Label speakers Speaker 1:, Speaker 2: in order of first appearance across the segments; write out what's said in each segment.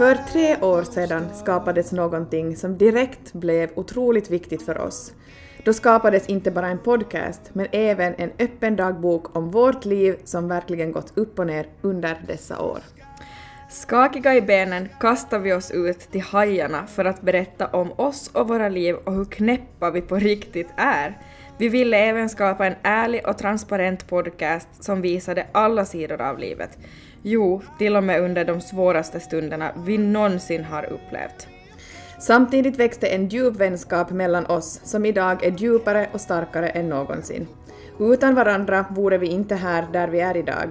Speaker 1: För tre år sedan skapades någonting som direkt blev otroligt viktigt för oss. Då skapades inte bara en podcast, men även en öppen dagbok om vårt liv som verkligen gått upp och ner under dessa år.
Speaker 2: Skakiga i benen kastar vi oss ut till hajarna för att berätta om oss och våra liv och hur knäppa vi på riktigt är. Vi ville även skapa en ärlig och transparent podcast som visade alla sidor av livet. Jo, till och med under de svåraste stunderna vi någonsin har upplevt.
Speaker 1: Samtidigt växte en djup vänskap mellan oss som idag är djupare och starkare än någonsin. Utan varandra vore vi inte här där vi är idag.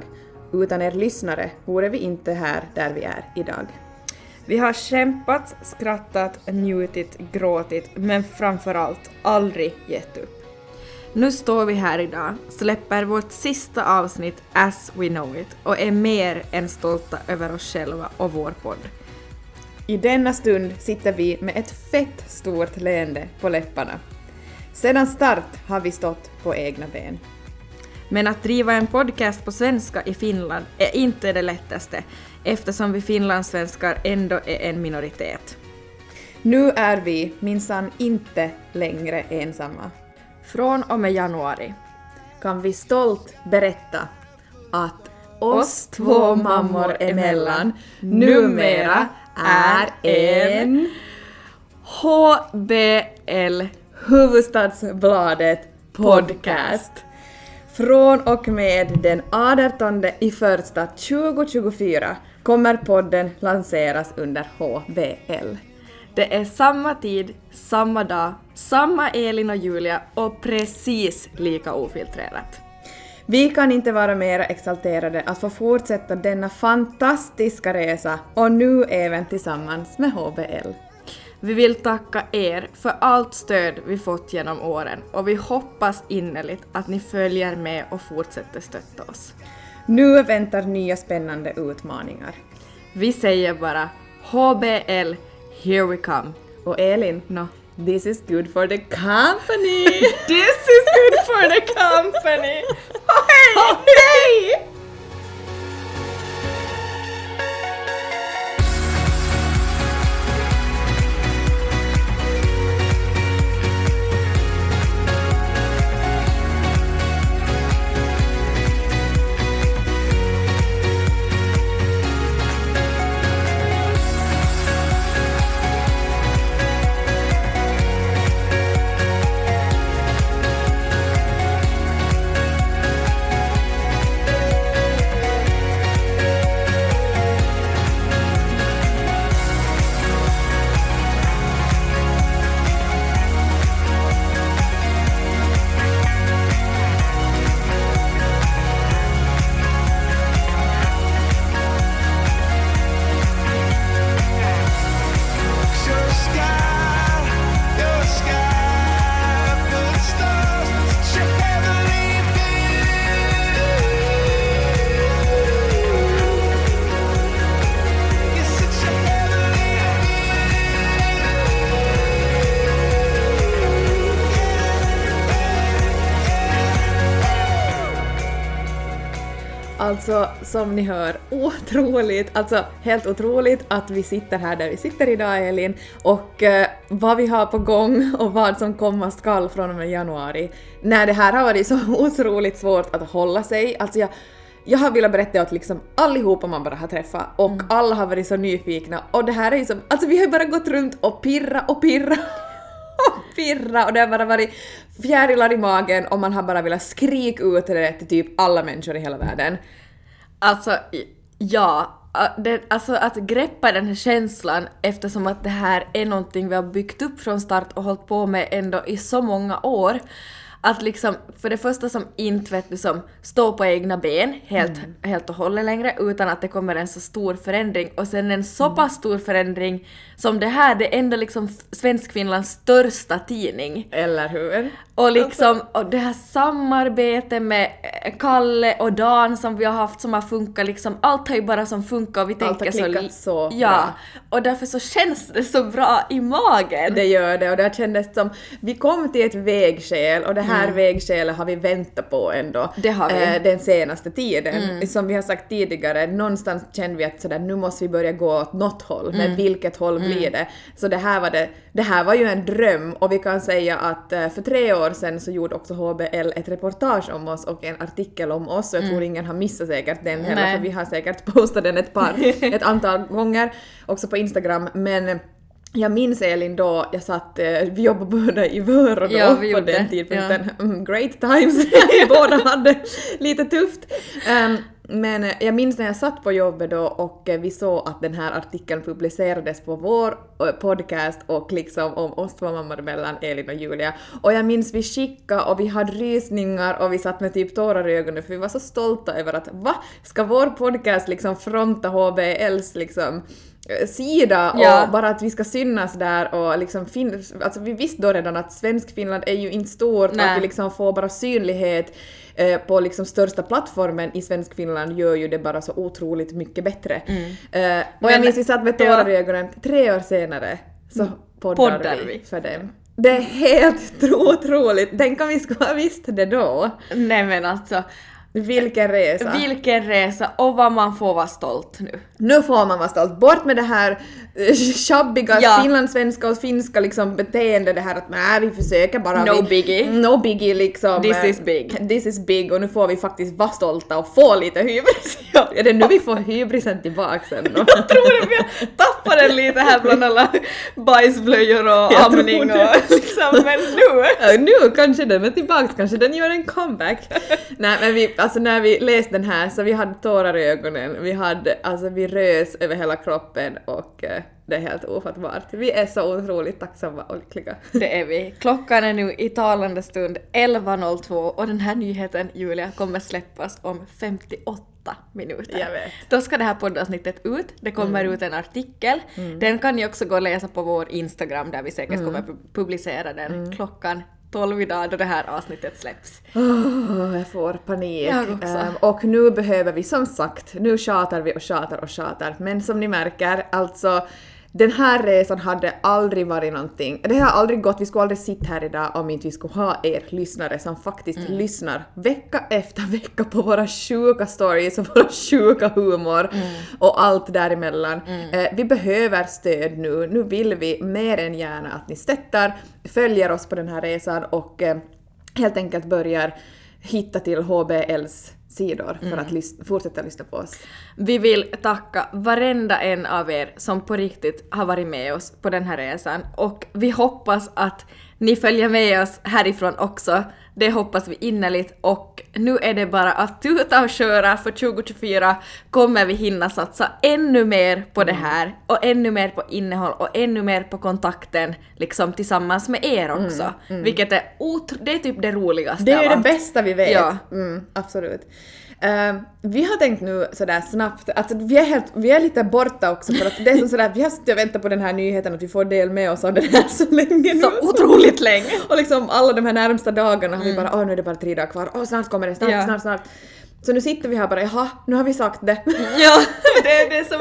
Speaker 1: Utan er lyssnare vore vi inte här där vi är idag.
Speaker 2: Vi har kämpat, skrattat, njutit, gråtit, men framförallt aldrig gett upp. Nu står vi här idag, släpper vårt sista avsnitt As We Know It och är mer än stolta över oss själva och vår podd.
Speaker 1: I denna stund sitter vi med ett fett stort leende på läpparna. Sedan start har vi stått på egna ben.
Speaker 2: Men att driva en podcast på svenska i Finland är inte det lättaste eftersom vi finlandssvenskar ändå är en minoritet.
Speaker 1: Nu är vi minsann inte längre ensamma.
Speaker 2: Från och med januari
Speaker 1: kan vi stolt berätta att oss två mammor emellan numera är en HBL Huvudstadsbladet podcast. Från och med den 18 i första 2024 kommer podden lanseras under HBL.
Speaker 2: Det är samma tid, samma dag, samma Elin och Julia och precis lika ofiltrerat.
Speaker 1: Vi kan inte vara mer exalterade att få fortsätta denna fantastiska resa och nu även tillsammans med HBL.
Speaker 2: Vi vill tacka er för allt stöd vi fått genom åren och vi hoppas innerligt att ni följer med och fortsätter stötta oss.
Speaker 1: Nu väntar nya spännande utmaningar.
Speaker 2: Vi säger bara HBL, here we come.
Speaker 1: Och Elin,
Speaker 2: no.
Speaker 1: this is good for the company!
Speaker 2: This is good for the company!
Speaker 1: Hej! Oh, hej! Alltså som ni hör, otroligt, alltså helt otroligt att vi sitter här där vi sitter idag Elin och eh, vad vi har på gång och vad som komma skall från och med januari. När det här har varit så otroligt svårt att hålla sig, alltså jag jag har velat berätta åt liksom allihopa man bara har träffat och mm. alla har varit så nyfikna och det här är ju som, alltså vi har ju bara gått runt och pirra och pirra pirra och det har bara varit fjärilar i magen och man har bara velat skrika ut det till typ alla människor i hela världen.
Speaker 2: Alltså, ja. Det, alltså att greppa den här känslan eftersom att det här är någonting vi har byggt upp från start och hållit på med ändå i så många år att liksom, för det första som inte vet liksom stå på egna ben helt, mm. helt och hållet längre utan att det kommer en så stor förändring och sen en så pass stor förändring som det här, det är ändå liksom Svenskfinlands största tidning.
Speaker 1: Eller hur?
Speaker 2: Och liksom, och det här samarbetet med Kalle och Dan som vi har haft som har funkat liksom, allt har ju bara som funkat och vi
Speaker 1: Allt har
Speaker 2: tänker så...
Speaker 1: klickat så
Speaker 2: Ja,
Speaker 1: bra.
Speaker 2: och därför så känns det så bra i magen.
Speaker 1: Det gör det och det har kändes som, vi kom till ett vägskäl och det här vägskälet har vi väntat på ändå
Speaker 2: Mm. Det har vi. Mm.
Speaker 1: eh, den senaste tiden. Som vi har sagt tidigare, någonstans kände vi att sådär, nu måste vi börja gå åt något håll,
Speaker 2: Mm.
Speaker 1: men vilket håll blir det? Så det här, var det, det här var ju en dröm och vi kan säga att eh, för tre år sedan så gjorde också HBL ett reportage om oss och en artikel om oss och jag tror ingen har missat säkert den heller
Speaker 2: Mm. Nej.
Speaker 1: för vi har säkert postat den ett par, ett antal gånger också på Instagram men jag minns Elin då, jag satt, eh, vi jobbade båda i Vörå då
Speaker 2: Ja,
Speaker 1: på den tidpunkten. Mm, great times, vi båda hade lite tufft. Ehm, men eh, jag minns när jag satt på jobbet då och eh, vi såg att den här artikeln publicerades på vår eh, podcast och liksom om oss två mammor mellan Elin och Julia. Och jag minns vi skickade och vi hade rysningar och vi satt med typ tårar i ögonen för vi var så stolta över att va? Ska vår podcast liksom fronta HBLs liksom eh, sida
Speaker 2: Ja.
Speaker 1: och bara att vi ska synas där och liksom fin- alltså vi visste då redan att svensk Finland är ju inte stort och
Speaker 2: Nej.
Speaker 1: att vi liksom får bara synlighet eh, på liksom största plattformen i svensk Finland gör ju det bara så otroligt mycket bättre. Eh, och jag
Speaker 2: Mm. Men-
Speaker 1: minns vi satt med tårar
Speaker 2: ja. Mm.
Speaker 1: i ögonen, tre år senare så poddar,
Speaker 2: Poddar
Speaker 1: vi,
Speaker 2: vi.
Speaker 1: för dem. Det är helt otroligt, tänk om vi skulle ha visst det då.
Speaker 2: Nej men alltså,
Speaker 1: Vilken resa.
Speaker 2: vilken resa och vad man får vara stolt nu.
Speaker 1: Nu får man vara stolt. Bort med det här eh, tjabbiga
Speaker 2: Ja.
Speaker 1: finlandssvenska och finska liksom beteende, det här att nej, vi försöker bara.
Speaker 2: No
Speaker 1: vi,
Speaker 2: biggie.
Speaker 1: No biggie liksom.
Speaker 2: This
Speaker 1: Eh,
Speaker 2: is big.
Speaker 1: This is big och nu får vi faktiskt vara stolta och få lite hybris. Ja. Är det nu vi får hybrisen tillbaka sen?
Speaker 2: Jag tror det, vi tappar den lite här bland alla bajsblöjor och
Speaker 1: Jag
Speaker 2: amning och liksom, men nu.
Speaker 1: Ja, nu kanske den är tillbaka, kanske den gör en comeback. Nej men vi, alltså när vi läste den här så vi hade tårar i ögonen, vi hade, alltså vi rös över hela kroppen och eh, det är helt ofattbart. Vi är så otroligt tacksamma och lyckliga.
Speaker 2: Det är vi. Klockan är nu i talande stund 11.02 och den här nyheten, Julia, kommer släppas om 58 minuter.
Speaker 1: Jag vet.
Speaker 2: Då ska det här poddavsnittet ut. Det kommer ut en artikel. Den kan ni också gå och läsa på vår Instagram där vi säkert kommer pu- publicera den klockan 12 idag då det här avsnittet släpps.
Speaker 1: Åh, jag får panik.
Speaker 2: Jag.
Speaker 1: Ehm, och nu behöver vi som sagt, nu tjatar vi och tjatar och tjatar, men som ni märker, alltså den här resan hade aldrig varit någonting, det har aldrig gått, vi skulle aldrig sitta här idag om inte vi skulle ha er lyssnare som faktiskt
Speaker 2: Mm.
Speaker 1: lyssnar vecka efter vecka på våra sjuka stories och våra sjuka humor
Speaker 2: Mm.
Speaker 1: och allt däremellan. Eh, vi behöver stöd nu, nu vill vi mer än gärna att ni stöttar, följer oss på den här resan och eh, helt enkelt börjar hitta till HBLs sidor för
Speaker 2: Mm.
Speaker 1: att lys- fortsätta lyssna på oss.
Speaker 2: Vi vill tacka varenda en av er som på riktigt har varit med oss på den här resan och vi hoppas att ni följer med oss härifrån också. Det hoppas vi innerligt och nu är det bara att tuta och köra för 2024 kommer vi hinna satsa ännu mer på det här och ännu mer på innehåll och ännu mer på kontakten liksom tillsammans med er också. Vilket är otro- det är typ det roligaste
Speaker 1: Det är
Speaker 2: av
Speaker 1: det
Speaker 2: allt.
Speaker 1: bästa vi vet.
Speaker 2: Ja.
Speaker 1: Mm, absolut. Ehm, vi har tänkt nu sådär snabbt, alltså vi är, helt, vi är lite borta också för att det är som sådär, vi har suttit och väntat på den här nyheten att vi får del med oss av den här så länge nu.
Speaker 2: Så otroligt länge.
Speaker 1: Och liksom alla de här närmsta dagarna har vi bara åh nu är det bara tre dagar kvar, åh snart kommer det, snart,
Speaker 2: Ja.
Speaker 1: snart, snart. Så nu sitter vi här bara jaha, nu har vi sagt det.
Speaker 2: Ja, det är det som...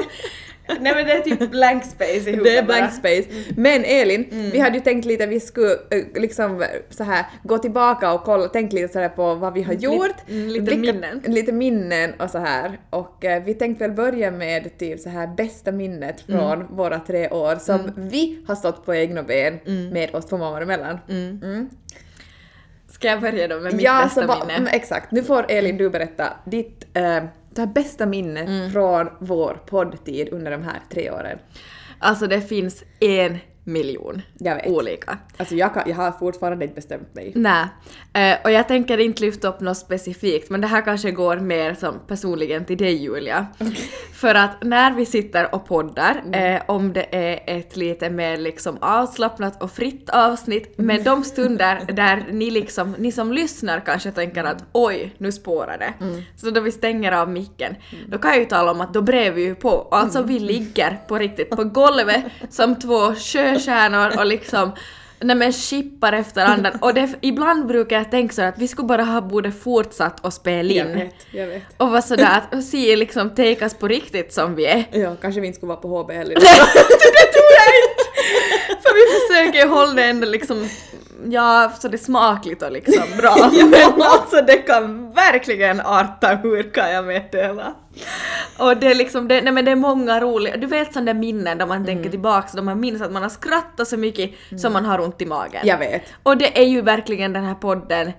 Speaker 2: Nej men det är typ blank space i huvudet
Speaker 1: Det är blank space. Men Elin, vi hade ju tänkt lite att vi skulle eh, liksom så här gå tillbaka och kolla, tänkt lite så här på vad vi har gjort.
Speaker 2: mm, lite minnen.
Speaker 1: Lite minnen och så här. Och eh, vi tänkte väl börja med typ så här bästa minnet från våra tre år som vi har stått på egna ben med oss två mammor emellan. Mm.
Speaker 2: Ska jag börja då med mitt
Speaker 1: Ja,
Speaker 2: bästa minne?
Speaker 1: mm, exakt. Nu får Elin du berätta ditt eh, det här bästa minnet
Speaker 2: Mm.
Speaker 1: från vår poddtid under de här tre åren.
Speaker 2: Alltså det finns en miljon
Speaker 1: Jag vet.
Speaker 2: olika.
Speaker 1: Alltså jag, kan, jag har fortfarande inte bestämt mig.
Speaker 2: Nej, eh, och jag tänker inte lyfta upp något specifikt, men det här kanske går mer som personligen till dig Julia. För att när vi sitter och poddar, eh, om det är ett lite mer liksom avslappnat och fritt avsnitt, men de stunder där ni liksom, ni som lyssnar kanske tänker att oj, nu spårar det. Så då vi stänger av micken, då kan jag ju tala om att då brer vi ju på. Alltså vi ligger på riktigt på golvet som två sjöstjärnor och liksom Nej men chippar efter andan. Och det, ibland brukar jag tänka så att vi skulle bara ha borde fortsatt att spela
Speaker 1: Jag
Speaker 2: in.
Speaker 1: vet, jag vet.
Speaker 2: Och vara sådär att se liksom take us på riktigt som vi är.
Speaker 1: Ja, kanske vi inte skulle vara på HB heller.
Speaker 2: det tror jag inte! För vi försöker hålla det ändå liksom, ja, så det är smakligt och liksom bra. Men alltså det kan verkligen arta ur kan jag meddela. Och det är liksom, det, nej men det är många roliga, du vet sådana där minnen där man tänker tillbaks, då man minns att man har skrattat så mycket som man har ont i magen.
Speaker 1: Jag vet.
Speaker 2: Och det är ju verkligen den här podden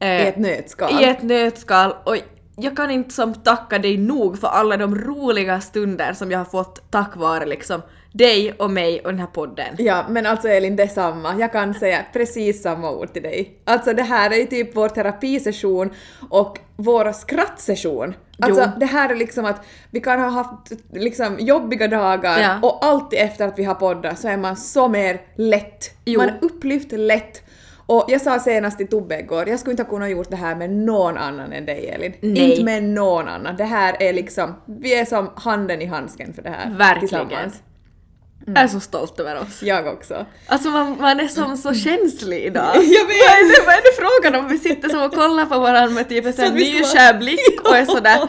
Speaker 2: eh,
Speaker 1: I ett nötskal.
Speaker 2: i ett nötskal och jag kan inte som tacka dig nog för alla de roliga stunder som jag har fått tack vare liksom dig och mig och den här podden.
Speaker 1: Ja, men alltså Elin, detsamma. Jag kan säga precis samma ord till dig. Alltså det här är ju typ vår terapisession och vår skrattsession. Alltså
Speaker 2: Jo.
Speaker 1: det här är liksom att vi kan ha haft liksom jobbiga dagar
Speaker 2: Ja.
Speaker 1: och alltid efter att vi har poddat så är man så mer lätt.
Speaker 2: Jo.
Speaker 1: Man är upplyft lätt. Och jag sa senast till Tobbe igår, jag skulle inte ha kunnat gjort det här med någon annan än dig Elin.
Speaker 2: Nej.
Speaker 1: Inte med någon annan. Det här är liksom, vi är som handen i handsken för det här.
Speaker 2: Verkligen.
Speaker 1: Tillsammans.
Speaker 2: Jag är så stolt över oss.
Speaker 1: Jag också.
Speaker 2: Alltså man, man är som så känslig idag.
Speaker 1: Jag vet.
Speaker 2: Vad är det, vad är det frågan om? Vi sitter som och kollar på varandra med typ en sån nykär blick och är sådär...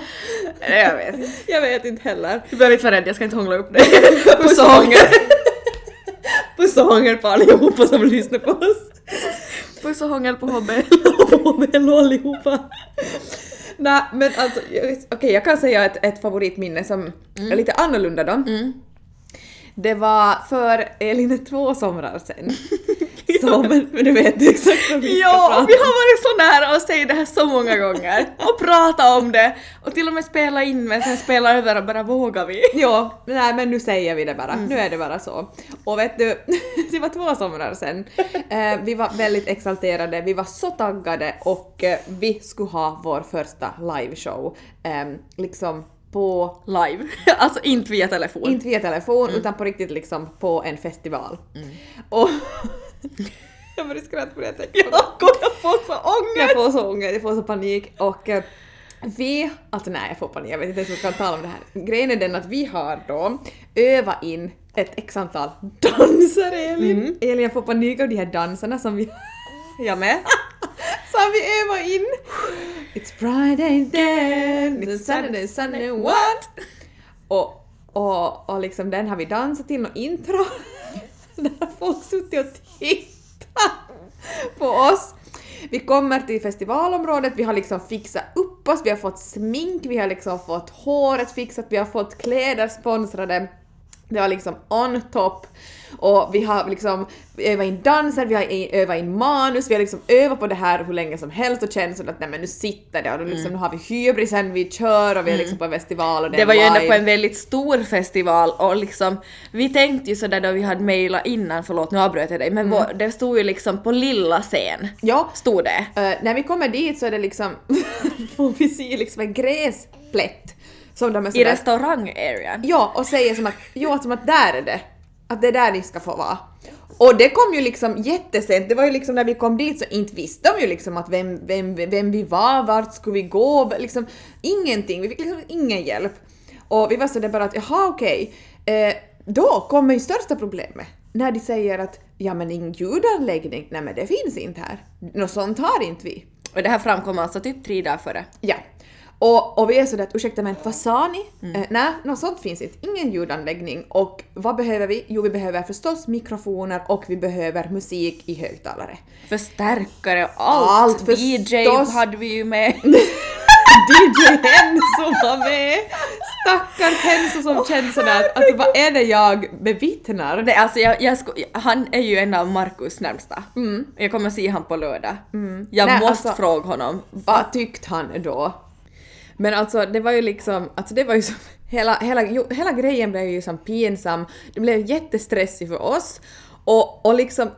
Speaker 2: Jag vet inte.
Speaker 1: Jag vet inte heller.
Speaker 2: Du behöver inte vara rädd, jag ska inte hångla upp dig. Puss och hångel.
Speaker 1: Puss och hångel på allihopa som lyssnar på oss.
Speaker 2: Puss och hångel på HB.
Speaker 1: Och Mello allihopa. Nej men alltså, okej jag kan säga ett, ett favoritminne som är lite annorlunda då. Det var för Elin två somrar sen. Så, men, men du vet exakt vad vi ska
Speaker 2: Ja,
Speaker 1: prata
Speaker 2: vi har varit så nära att säga det här så många gånger. Och prata om det. Och till och med spela in men sen spela över och bara vågar vi.
Speaker 1: Ja, nej men nu säger vi det bara. Nu är det bara så. Och vet du, det var två somrar sen. Eh, vi var väldigt exalterade, vi var så taggade och eh, vi skulle ha vår första liveshow. Eh, liksom på,
Speaker 2: Live. Alltså inte via telefon.
Speaker 1: inte via telefon utan på riktigt liksom på en festival. Och jag börjar skratta på det jag tänker på det.
Speaker 2: Jag kommer få så ångest!
Speaker 1: Jag får så ångest, jag får så panik och eh, vi, alltså nej jag får panik, jag vet inte ens om jag kan tala om det här. Grejen är den att vi har då övat in ett x antal danser Elin. Elin jag får panik av de här dansarna som vi
Speaker 2: Jag med.
Speaker 1: som vi övar in. It's Friday then, it's Saturday, Sunday, what? Och, och, och liksom den har vi dansat till och intro. Där har folk suttit och Titta på oss. Vi kommer till festivalområdet, vi har liksom fixat upp oss, vi har fått smink, vi har liksom fått håret fixat, vi har fått kläder sponsrade. Det var liksom on top. Och vi har liksom övat in danser, vi har övat in manus, vi har liksom övat på det här hur länge som helst och känt att nej men nu sitter det och nu, liksom, nu har vi hybrisen, vi kör och vi är liksom på en festival och det,
Speaker 2: Det var ju ändå på en väldigt stor festival och liksom vi tänkte ju sådär då vi hade mejlat innan, förlåt nu avbröt jag dig, men vår, det stod ju liksom på lilla scen.
Speaker 1: Ja,
Speaker 2: Stod det.
Speaker 1: Eh, när vi kommer dit så är det liksom, får vi se liksom en gräsplätt. Som de är
Speaker 2: I restaurang-arean.
Speaker 1: Ja, och säger som att, jo, som att där är det. Att det är där ni ska få vara. Och det kom ju liksom jättesent, det var ju liksom när vi kom dit så inte visste de ju liksom att vem, vem, vem vi var, vart skulle vi gå, liksom ingenting, vi fick liksom ingen hjälp. Och vi var sådär bara att jaha okej, eh, då kommer ju största problemet. När de säger att ja men ingen ljudanläggning, nej men det finns inte här. Något sånt har inte vi.
Speaker 2: Och det här framkom alltså typ tre dagar före.
Speaker 1: Ja. Och, och vi är sådär att ursäkta men vad sa ni? Eh, nej, något sånt finns inte. Ingen ljudanläggning. Och vad behöver vi? Jo, vi behöver förstås mikrofoner och vi behöver musik i högtalare.
Speaker 2: Förstärkare och allt.
Speaker 1: Allt,
Speaker 2: DJ
Speaker 1: förstås.
Speaker 2: hade vi ju med.
Speaker 1: DJ Henso var med! Stackars Henso som kände sådär att alltså, vad är det jag bevittnar?
Speaker 2: Det, alltså jag, jag sko, han är ju en av Markus närmsta. Jag kommer se han på lördag. Jag
Speaker 1: Mm. Nej,
Speaker 2: måste
Speaker 1: alltså-
Speaker 2: fråga honom.
Speaker 1: Vad tyckte han då? Men alltså det var ju liksom, alltså det var ju som, hela, hela, jo, hela grejen blev ju som pinsam, det blev jättestressigt för oss. Och, och liksom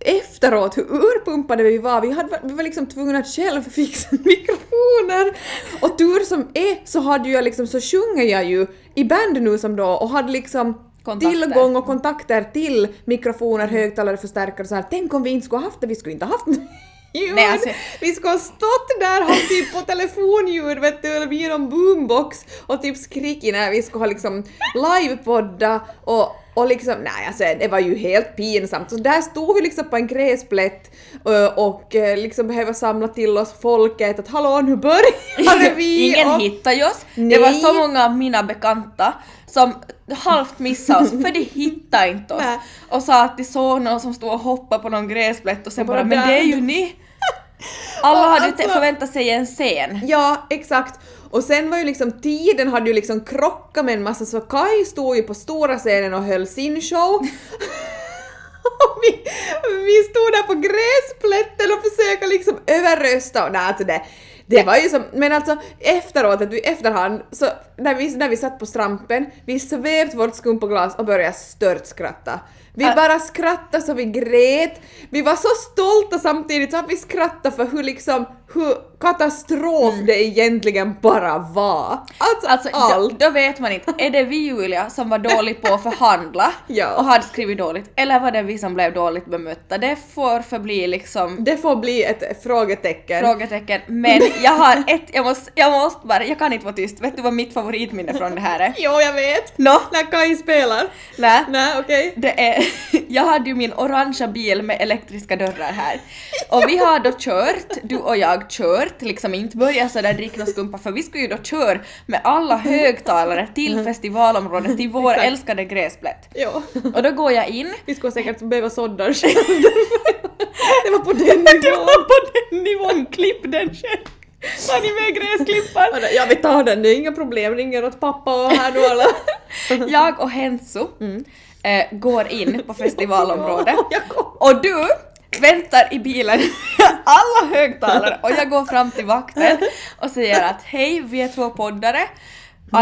Speaker 1: efteråt hur urpumpade vi var, vi, hade, vi var liksom tvungna att själv fixa mikrofoner. Och tur som är så hade jag liksom, så sjunger jag ju i band nu som då och hade liksom
Speaker 2: Kontakter.
Speaker 1: tillgång och kontakter till mikrofoner, högtalare, förstärkare och så här. Tänk om vi inte skulle ha haft det, vi skulle inte ha haft ljud.
Speaker 2: Nej, alltså-
Speaker 1: Vi skulle ha stått där och typ på telefonljud vet du, eller någon boombox och typ skrikit när vi skulle ha liksom livepodda och, Och liksom, nej alltså det var ju helt pinsamt. Så där stod vi liksom på en gräsplätt ö, och eh, liksom behöver samla till oss folket att hallå nu börjar vi!
Speaker 2: Ingen
Speaker 1: och,
Speaker 2: hittade ju oss. Det
Speaker 1: Nej.
Speaker 2: var så många av mina bekanta som halvt missade oss för de hittade inte oss.
Speaker 1: Nej.
Speaker 2: Och sa att de såg någon som stod och hoppade på någon gräsplätt och sen
Speaker 1: bara
Speaker 2: bara men det är ju ni! Alla hade alltså, förväntat sig en scen.
Speaker 1: Ja, exakt. Och sen var ju liksom tiden hade ju liksom krockat med en massa så Kai stod ju på stora scenen och höll sin show. Och vi, vi stod där på gräsplätten och försökte liksom överrösta och nej alltså det, det var ju som, men alltså efteråt, att vi, efterhand, så när vi, när vi satt på strampen, vi svepte vårt skumpoglas och började störtskratta. Vi bara skrattade så vi grät. Vi var så stolta samtidigt så att vi skrattade för hur liksom, hur katastrof det egentligen bara var. Alltså,
Speaker 2: Alltså
Speaker 1: allt.
Speaker 2: då, då vet man inte, är det vi Julia som var dålig på att förhandla
Speaker 1: Ja.
Speaker 2: och hade skrivit dåligt eller var det vi som blev dåligt bemötta? Det får förbli liksom
Speaker 1: Det får bli ett frågetecken.
Speaker 2: frågetecken. Men jag har ett, jag måste, jag måste bara, jag kan inte vara tyst. Vet du vad mitt favoritminne från det här är?
Speaker 1: Jo, jag vet!
Speaker 2: Nå?
Speaker 1: När Kai spelar.
Speaker 2: Nej.
Speaker 1: Nej, okej.
Speaker 2: Det är, jag hade ju min orangea bil med elektriska dörrar här. Och vi har då kört, du och jag kört, liksom inte börjat sådär dricka och skumpa för vi skulle ju då köra med alla högtalare till festivalområdet, till vår
Speaker 1: Exakt.
Speaker 2: älskade gräsplätt.
Speaker 1: Jo.
Speaker 2: Och då går jag in.
Speaker 1: Vi skulle säkert behöva soddar själv. Det var på den nivån.
Speaker 2: på den nivån, klipp den själv. Har ni med gräsklippar?
Speaker 1: Ja, vi tar den, det är inga problem. Ringer åt pappa och här nu alla.
Speaker 2: Jag och Hensu eh, går in på festivalområdet och du väntar i bilen alla högtalare och jag går fram till vakten och säger att hej, vi är två poddare.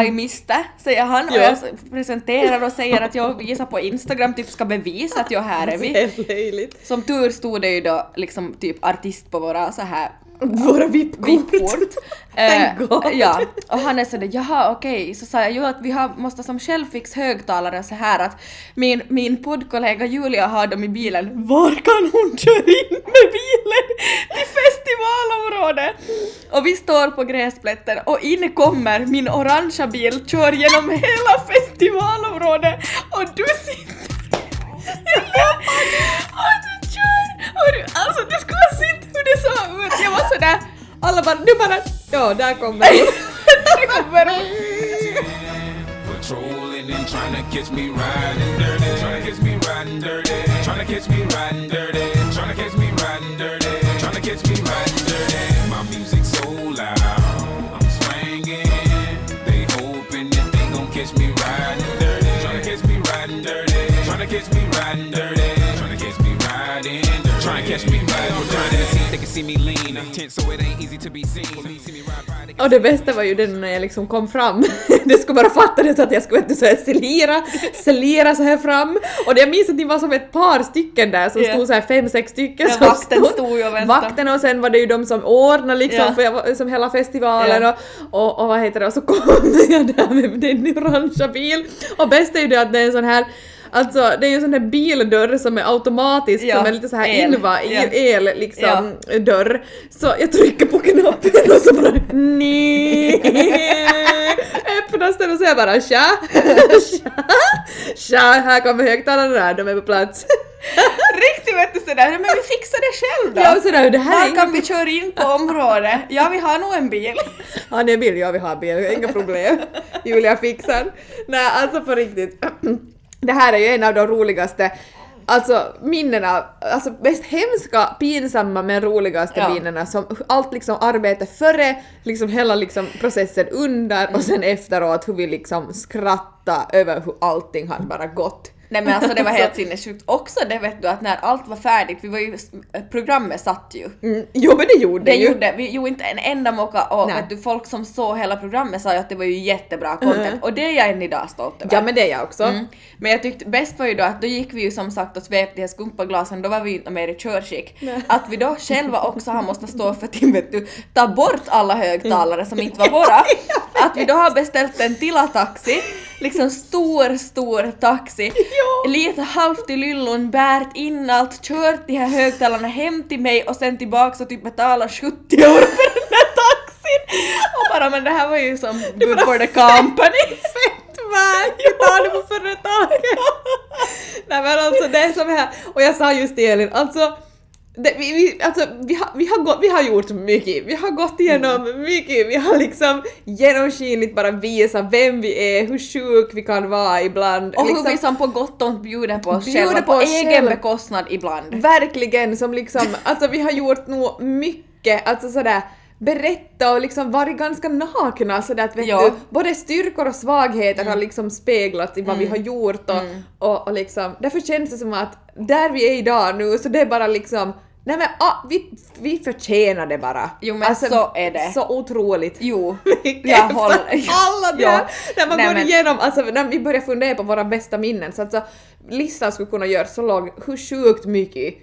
Speaker 2: I missed, säger han och
Speaker 1: Ja.
Speaker 2: jag presenterar och säger att jag visar på Instagram, typ ska bevisa att jag här är vi. Som tur stod det ju då liksom typ artist på våra så här
Speaker 1: Våra VIP-kort.
Speaker 2: VIP-kort. Eh, ja, och han är sådär jaha okej, så sa jag ju att vi har, måste som själv fixa högtalare så här att min, min poddkollega Julia har dem i bilen, var kan hon köra in med bilen till festivalområdet? Och vi står på gräsplätten och in kommer min orangea bil, kör genom hela festivalområdet och du sitter du kör och du, alltså du skulle ha sett hur det såg ut, jag var sådär
Speaker 1: Alla bara, nu bara, ja där kommer hon.
Speaker 2: det kommer hon.
Speaker 3: Patrolling and trying to catch me riding dirty. Trying to catch me riding dirty. Trying to catch me riding dirty. Trying to catch me riding dirty. Trying to catch me riding dirty.
Speaker 1: Och det bästa var ju den när jag liksom kom fram. Det skulle bara fattades att jag skulle vet så här slira, slira så här fram. Och jag minns att det var som ett par stycken där som stod så här fem, sex stycken.
Speaker 2: Ja, vakten stod ju och väntade.
Speaker 1: Vakten och sen var det ju de som ordnade liksom
Speaker 2: Ja.
Speaker 1: för jag var, som hela festivalen
Speaker 2: Ja.
Speaker 1: och, och, och vad heter det och så kom jag där med den orangea bil. Och bäst är ju det att det är en sån här Alltså det är ju en sån här bildörr som är automatisk
Speaker 2: Ja,
Speaker 1: som är lite så här
Speaker 2: el.
Speaker 1: inva,
Speaker 2: Ja.
Speaker 1: el liksom dörr. Så jag trycker på knappen och så bara nej. Öppnas den och så jag bara tja, tja, tja, här kommer högtalarna, de är på plats.
Speaker 2: Riktigt vet du sådär, men vi fixar det själv då.
Speaker 1: Ja, sådär, det här är
Speaker 2: Var
Speaker 1: inga
Speaker 2: kan vi köra in på området? Ja, vi har nog en bil.
Speaker 1: Ja, det är bil, ja vi har bil, inga problem. Julia fixar. Nej, alltså på riktigt. Det här är ju en av de roligaste Alltså minnena, alltså mest hemska, pinsamma men roligaste
Speaker 2: Ja.
Speaker 1: minnena som allt liksom arbete före, liksom hela liksom processen under och sen efteråt hur vi liksom skratta över hur allting hade bara gått.
Speaker 2: Nej men alltså det var helt sinnessjukt. Också det vet du att när allt var färdigt, vi var ju, programmet satt ju.
Speaker 1: Mm, jo men det gjorde
Speaker 2: Det
Speaker 1: ju.
Speaker 2: gjorde, vi gjorde inte en enda mocka och
Speaker 1: Nej.
Speaker 2: vet du, folk som såg hela programmet sa ju att det var ju jättebra content och det är jag än idag stolt över.
Speaker 1: Ja men det är jag också.
Speaker 2: Mm. Men jag tyckte bäst var ju då att då gick vi ju som sagt och svepte de här skumpaglasen, då var vi inte mer i körskick. Att vi då själva också har måste stå för att vet du, ta bort alla högtalare som inte var våra. Att vi då har beställt en Tila-taxi, liksom stor, stor taxi. Lite halvt i lyllon, bärt in allt, kört de här högtalarna hem till mig och sen tillbaks och typ betala 70 euro för den här taxin. Och bara men det här var ju som good for the company.
Speaker 1: Värt! Vi tar det på företaget! Nej men alltså det är som här, och jag sa just till Elin, alltså det, vi, vi, alltså, vi, har, vi, har gått, vi har gjort mycket, vi har gått igenom
Speaker 2: Mm.
Speaker 1: mycket, vi har liksom genomskinligt bara visat vem vi är, hur sjuk vi kan vara ibland.
Speaker 2: Och
Speaker 1: liksom,
Speaker 2: hur vi som på gott och ont bjuder på oss
Speaker 1: Bjuder
Speaker 2: själva
Speaker 1: på
Speaker 2: på, egen
Speaker 1: själva.
Speaker 2: bekostnad ibland.
Speaker 1: Verkligen som liksom, alltså vi har gjort nog mycket, alltså sådär berätta och liksom varit ganska nakna sådär att vet
Speaker 2: Ja. Mm.
Speaker 1: du, både styrkor och svagheter har liksom speglats i vad vi har gjort och, och, och liksom, därför känns det som att där vi är idag nu så det är bara liksom Nej men ah, vi, vi förtjänar det bara.
Speaker 2: Jo, men så är det.
Speaker 1: Så otroligt.
Speaker 2: Jo, jag håller...
Speaker 1: alla det
Speaker 2: Ja.
Speaker 1: När man
Speaker 2: Nej,
Speaker 1: går
Speaker 2: men-
Speaker 1: igenom, alltså när vi börjar fundera på våra bästa minnen så alltså listan skulle kunna göras så lång, hur sjukt mycket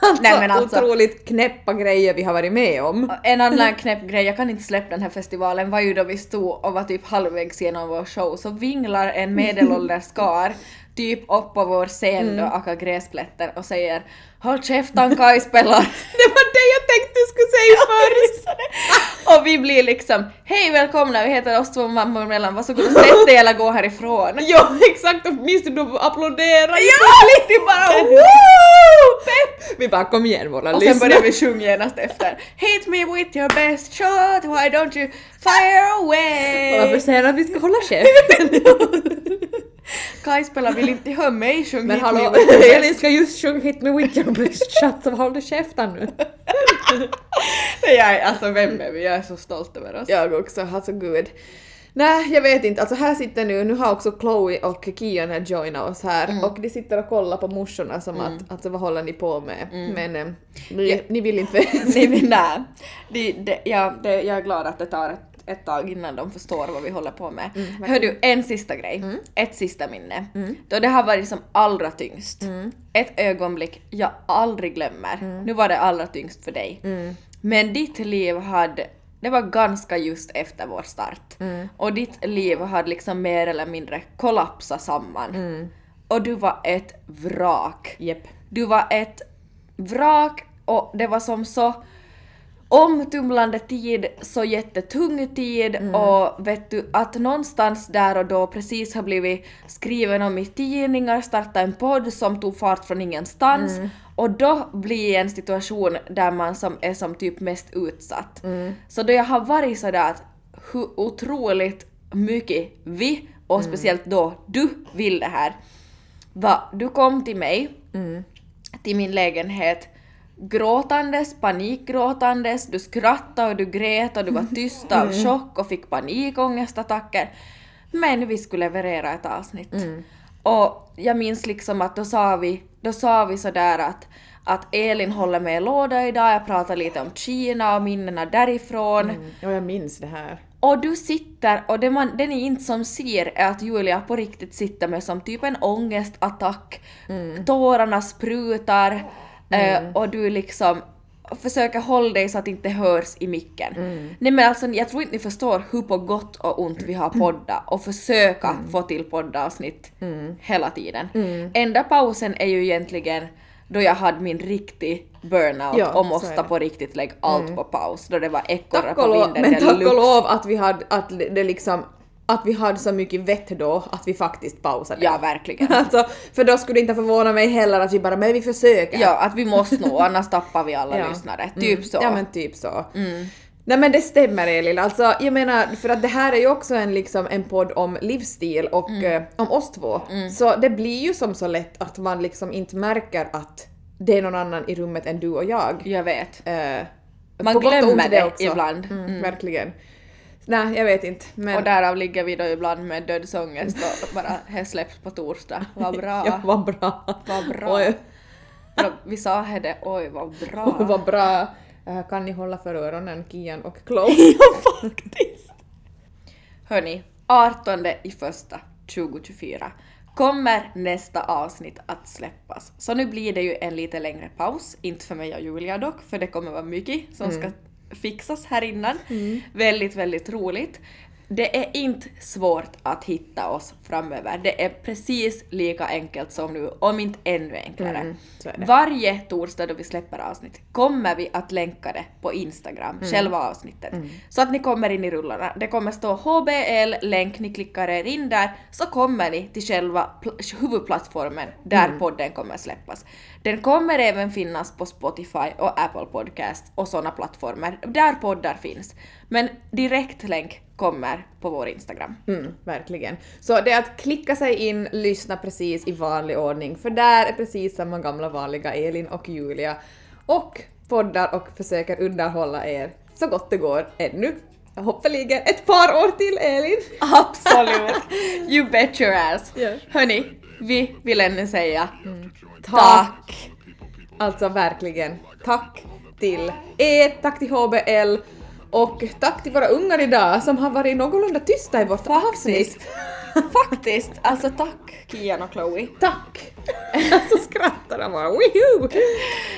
Speaker 1: alltså,
Speaker 2: Nej, men alltså-
Speaker 1: otroligt knäppa grejer vi har varit med om.
Speaker 2: En annan knäpp grej, jag kan inte släppa den här festivalen, var ju då vi stod och var typ halvvägs genom vår show så vinglar en medelålders kar typ upp på vår scen då, aka gräsplätten och säger Håll käften Kaj spelar!
Speaker 1: Det var det jag tänkte du skulle säga först!
Speaker 2: och vi blir liksom Hej välkomna, vi heter oss två mammor emellan, varsågod och sätt dig eller gå härifrån.
Speaker 1: ja exakt, och minns du då applådera?
Speaker 2: Ja! Det bara
Speaker 1: Woo! Pepp! Vi bara kom igen våra
Speaker 2: Och sen
Speaker 1: lyssnare.
Speaker 2: börjar vi sjunga genast efter. Hit me with your best shot, why don't you fire
Speaker 1: Och varför
Speaker 2: away?
Speaker 1: säger han att vi ska hålla käften?
Speaker 2: Kaj spelar vill inte höra mig sjunga
Speaker 1: Men hallå, Elin ska just sjunga Hit me with your best shot, så håll du käften nu.
Speaker 2: Nej, jag alltså vem är vi? Jag är så stolt över oss.
Speaker 1: Jag också, alltså gud. Nej, jag vet inte. Alltså här sitter nu, nu har också Chloe och Kian här joinat oss här och de sitter och kollar på morsorna som att, alltså vad håller ni på med? Men eh, ni,
Speaker 2: Ja.
Speaker 1: ni vill inte veta.
Speaker 2: Nej, nej. Det, det, ja, det, jag är glad att det tar ett, ett tag innan de förstår vad vi håller på med. Hör du, en sista grej. Ett sista minne. Då det har varit som allra tyngst. Ett ögonblick jag aldrig glömmer. Nu var det allra tyngst för dig. Men ditt liv hade det var ganska just efter vår start. Och ditt liv hade liksom mer eller mindre kollapsat samman. Och du var ett vrak.
Speaker 1: Jepp.
Speaker 2: Du var ett vrak och det var som så omtumlande tid, så jättetung tid och vet du att någonstans där och då precis har blivit skriven om i tidningar, starta en podd som tog fart från ingenstans och då blir en situation där man som är som typ mest utsatt. Så då jag har varit sådär att hur otroligt mycket vi och speciellt då du vill det här. Va, du kom till mig till min lägenhet gråtandes, panikgråtandes, du skrattade och du grät och du var tyst av chock och fick panikångestattacker. Men vi skulle leverera ett avsnitt. Och jag minns liksom att då sa vi, då sa vi sådär att, att Elin håller med låda idag, jag pratar lite om Kina och minnena därifrån.
Speaker 1: Ja, jag minns det här.
Speaker 2: Och du sitter, och det, man, det ni inte som ser är att Julia på riktigt sitter med som typ en ångestattack, tårarna sprutar eh, och du liksom försöker hålla dig så att det inte hörs i micken. Nej men alltså jag tror inte ni förstår hur på gott och ont vi har poddat och försöka få till poddavsnitt hela tiden. Enda pausen är ju egentligen då jag hade min riktig burnout
Speaker 1: Ja,
Speaker 2: och måste på riktigt lägga allt på paus då det var ekorrar på vinden
Speaker 1: men tack och lov att vi hade, att det liksom, att vi hade så mycket vett då att vi faktiskt pausade.
Speaker 2: Ja, verkligen.
Speaker 1: Alltså, för då skulle det inte förvåna mig heller att vi bara, men vi försöker.
Speaker 2: Ja, att vi måste nå, annars tappar vi alla
Speaker 1: Ja.
Speaker 2: lyssnare. Typ
Speaker 1: Mm.
Speaker 2: så.
Speaker 1: Ja men typ så. Nej men det stämmer Elin, alltså jag menar för att det här är ju också en, liksom, en podd om livsstil och eh, om oss två. Så det blir ju som så lätt att man liksom inte märker att det är någon annan i rummet än du och jag.
Speaker 2: Jag vet.
Speaker 1: Eh,
Speaker 2: Man glömmer det
Speaker 1: också.
Speaker 2: ibland.
Speaker 1: Mm, Verkligen. Nej, jag vet inte. Men...
Speaker 2: Och därav ligger vi då ibland med dödsångest och bara här släpps på torsdag. Vad bra.
Speaker 1: Ja, vad bra.
Speaker 2: Vad bra.
Speaker 1: Oj,
Speaker 2: Vi sa här det, oj vad bra.
Speaker 1: vad bra. Eh, kan ni hålla för öronen, Kian och Chloe?
Speaker 2: ja faktiskt. Hörni, 18 i första 2024 kommer nästa avsnitt att släppas. Så nu blir det ju en lite längre paus, inte för mig och Julia dock, för det kommer vara mycket som ska fixas här innan. Väldigt, väldigt roligt. det är inte svårt att hitta oss framöver. Det är precis lika enkelt som nu, om inte ännu enklare.
Speaker 1: Mm.
Speaker 2: Varje torsdag då vi släpper avsnitt kommer vi att länka det på Instagram,
Speaker 1: Mm.
Speaker 2: själva avsnittet. Så att ni kommer in i rullarna. Det kommer stå HBL länk, ni klickar er in där så kommer ni till själva pl- huvudplattformen där
Speaker 1: Mm.
Speaker 2: podden kommer släppas. Den kommer även finnas på Spotify och Apple Podcast och sådana plattformar där poddar finns. Men direktlänk kommer på vår Instagram.
Speaker 1: Mm, verkligen. Så det är att klicka sig in, lyssna precis i vanlig ordning, för där är precis samma gamla vanliga Elin och Julia och poddar och försöker underhålla er så gott det går ännu. Hoppeligen ett par år till Elin!
Speaker 2: Absolut! You bet your ass!
Speaker 1: Ja.
Speaker 2: Hörni, vi vill ännu säga
Speaker 1: Tack!
Speaker 2: Tack!
Speaker 1: Alltså verkligen, tack till er, tack till HBL och tack till våra ungar idag som har varit någorlunda tysta i vårt avsnitt.
Speaker 2: Faktiskt, alltså tack Kian och Chloe.
Speaker 1: Tack! Så skrattar de bara woohoo!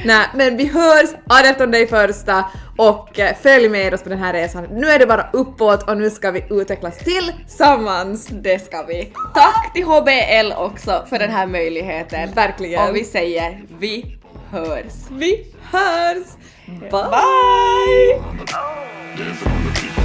Speaker 1: Nej men vi hörs 18 i första och eh, följ med oss på den här resan. Nu är det bara uppåt och nu ska vi utvecklas tillsammans.
Speaker 2: Det ska vi. Tack till HBL också för den här möjligheten.
Speaker 1: Verkligen.
Speaker 2: Och vi säger vi hörs.
Speaker 1: Vi hörs! Bye!
Speaker 2: Bye!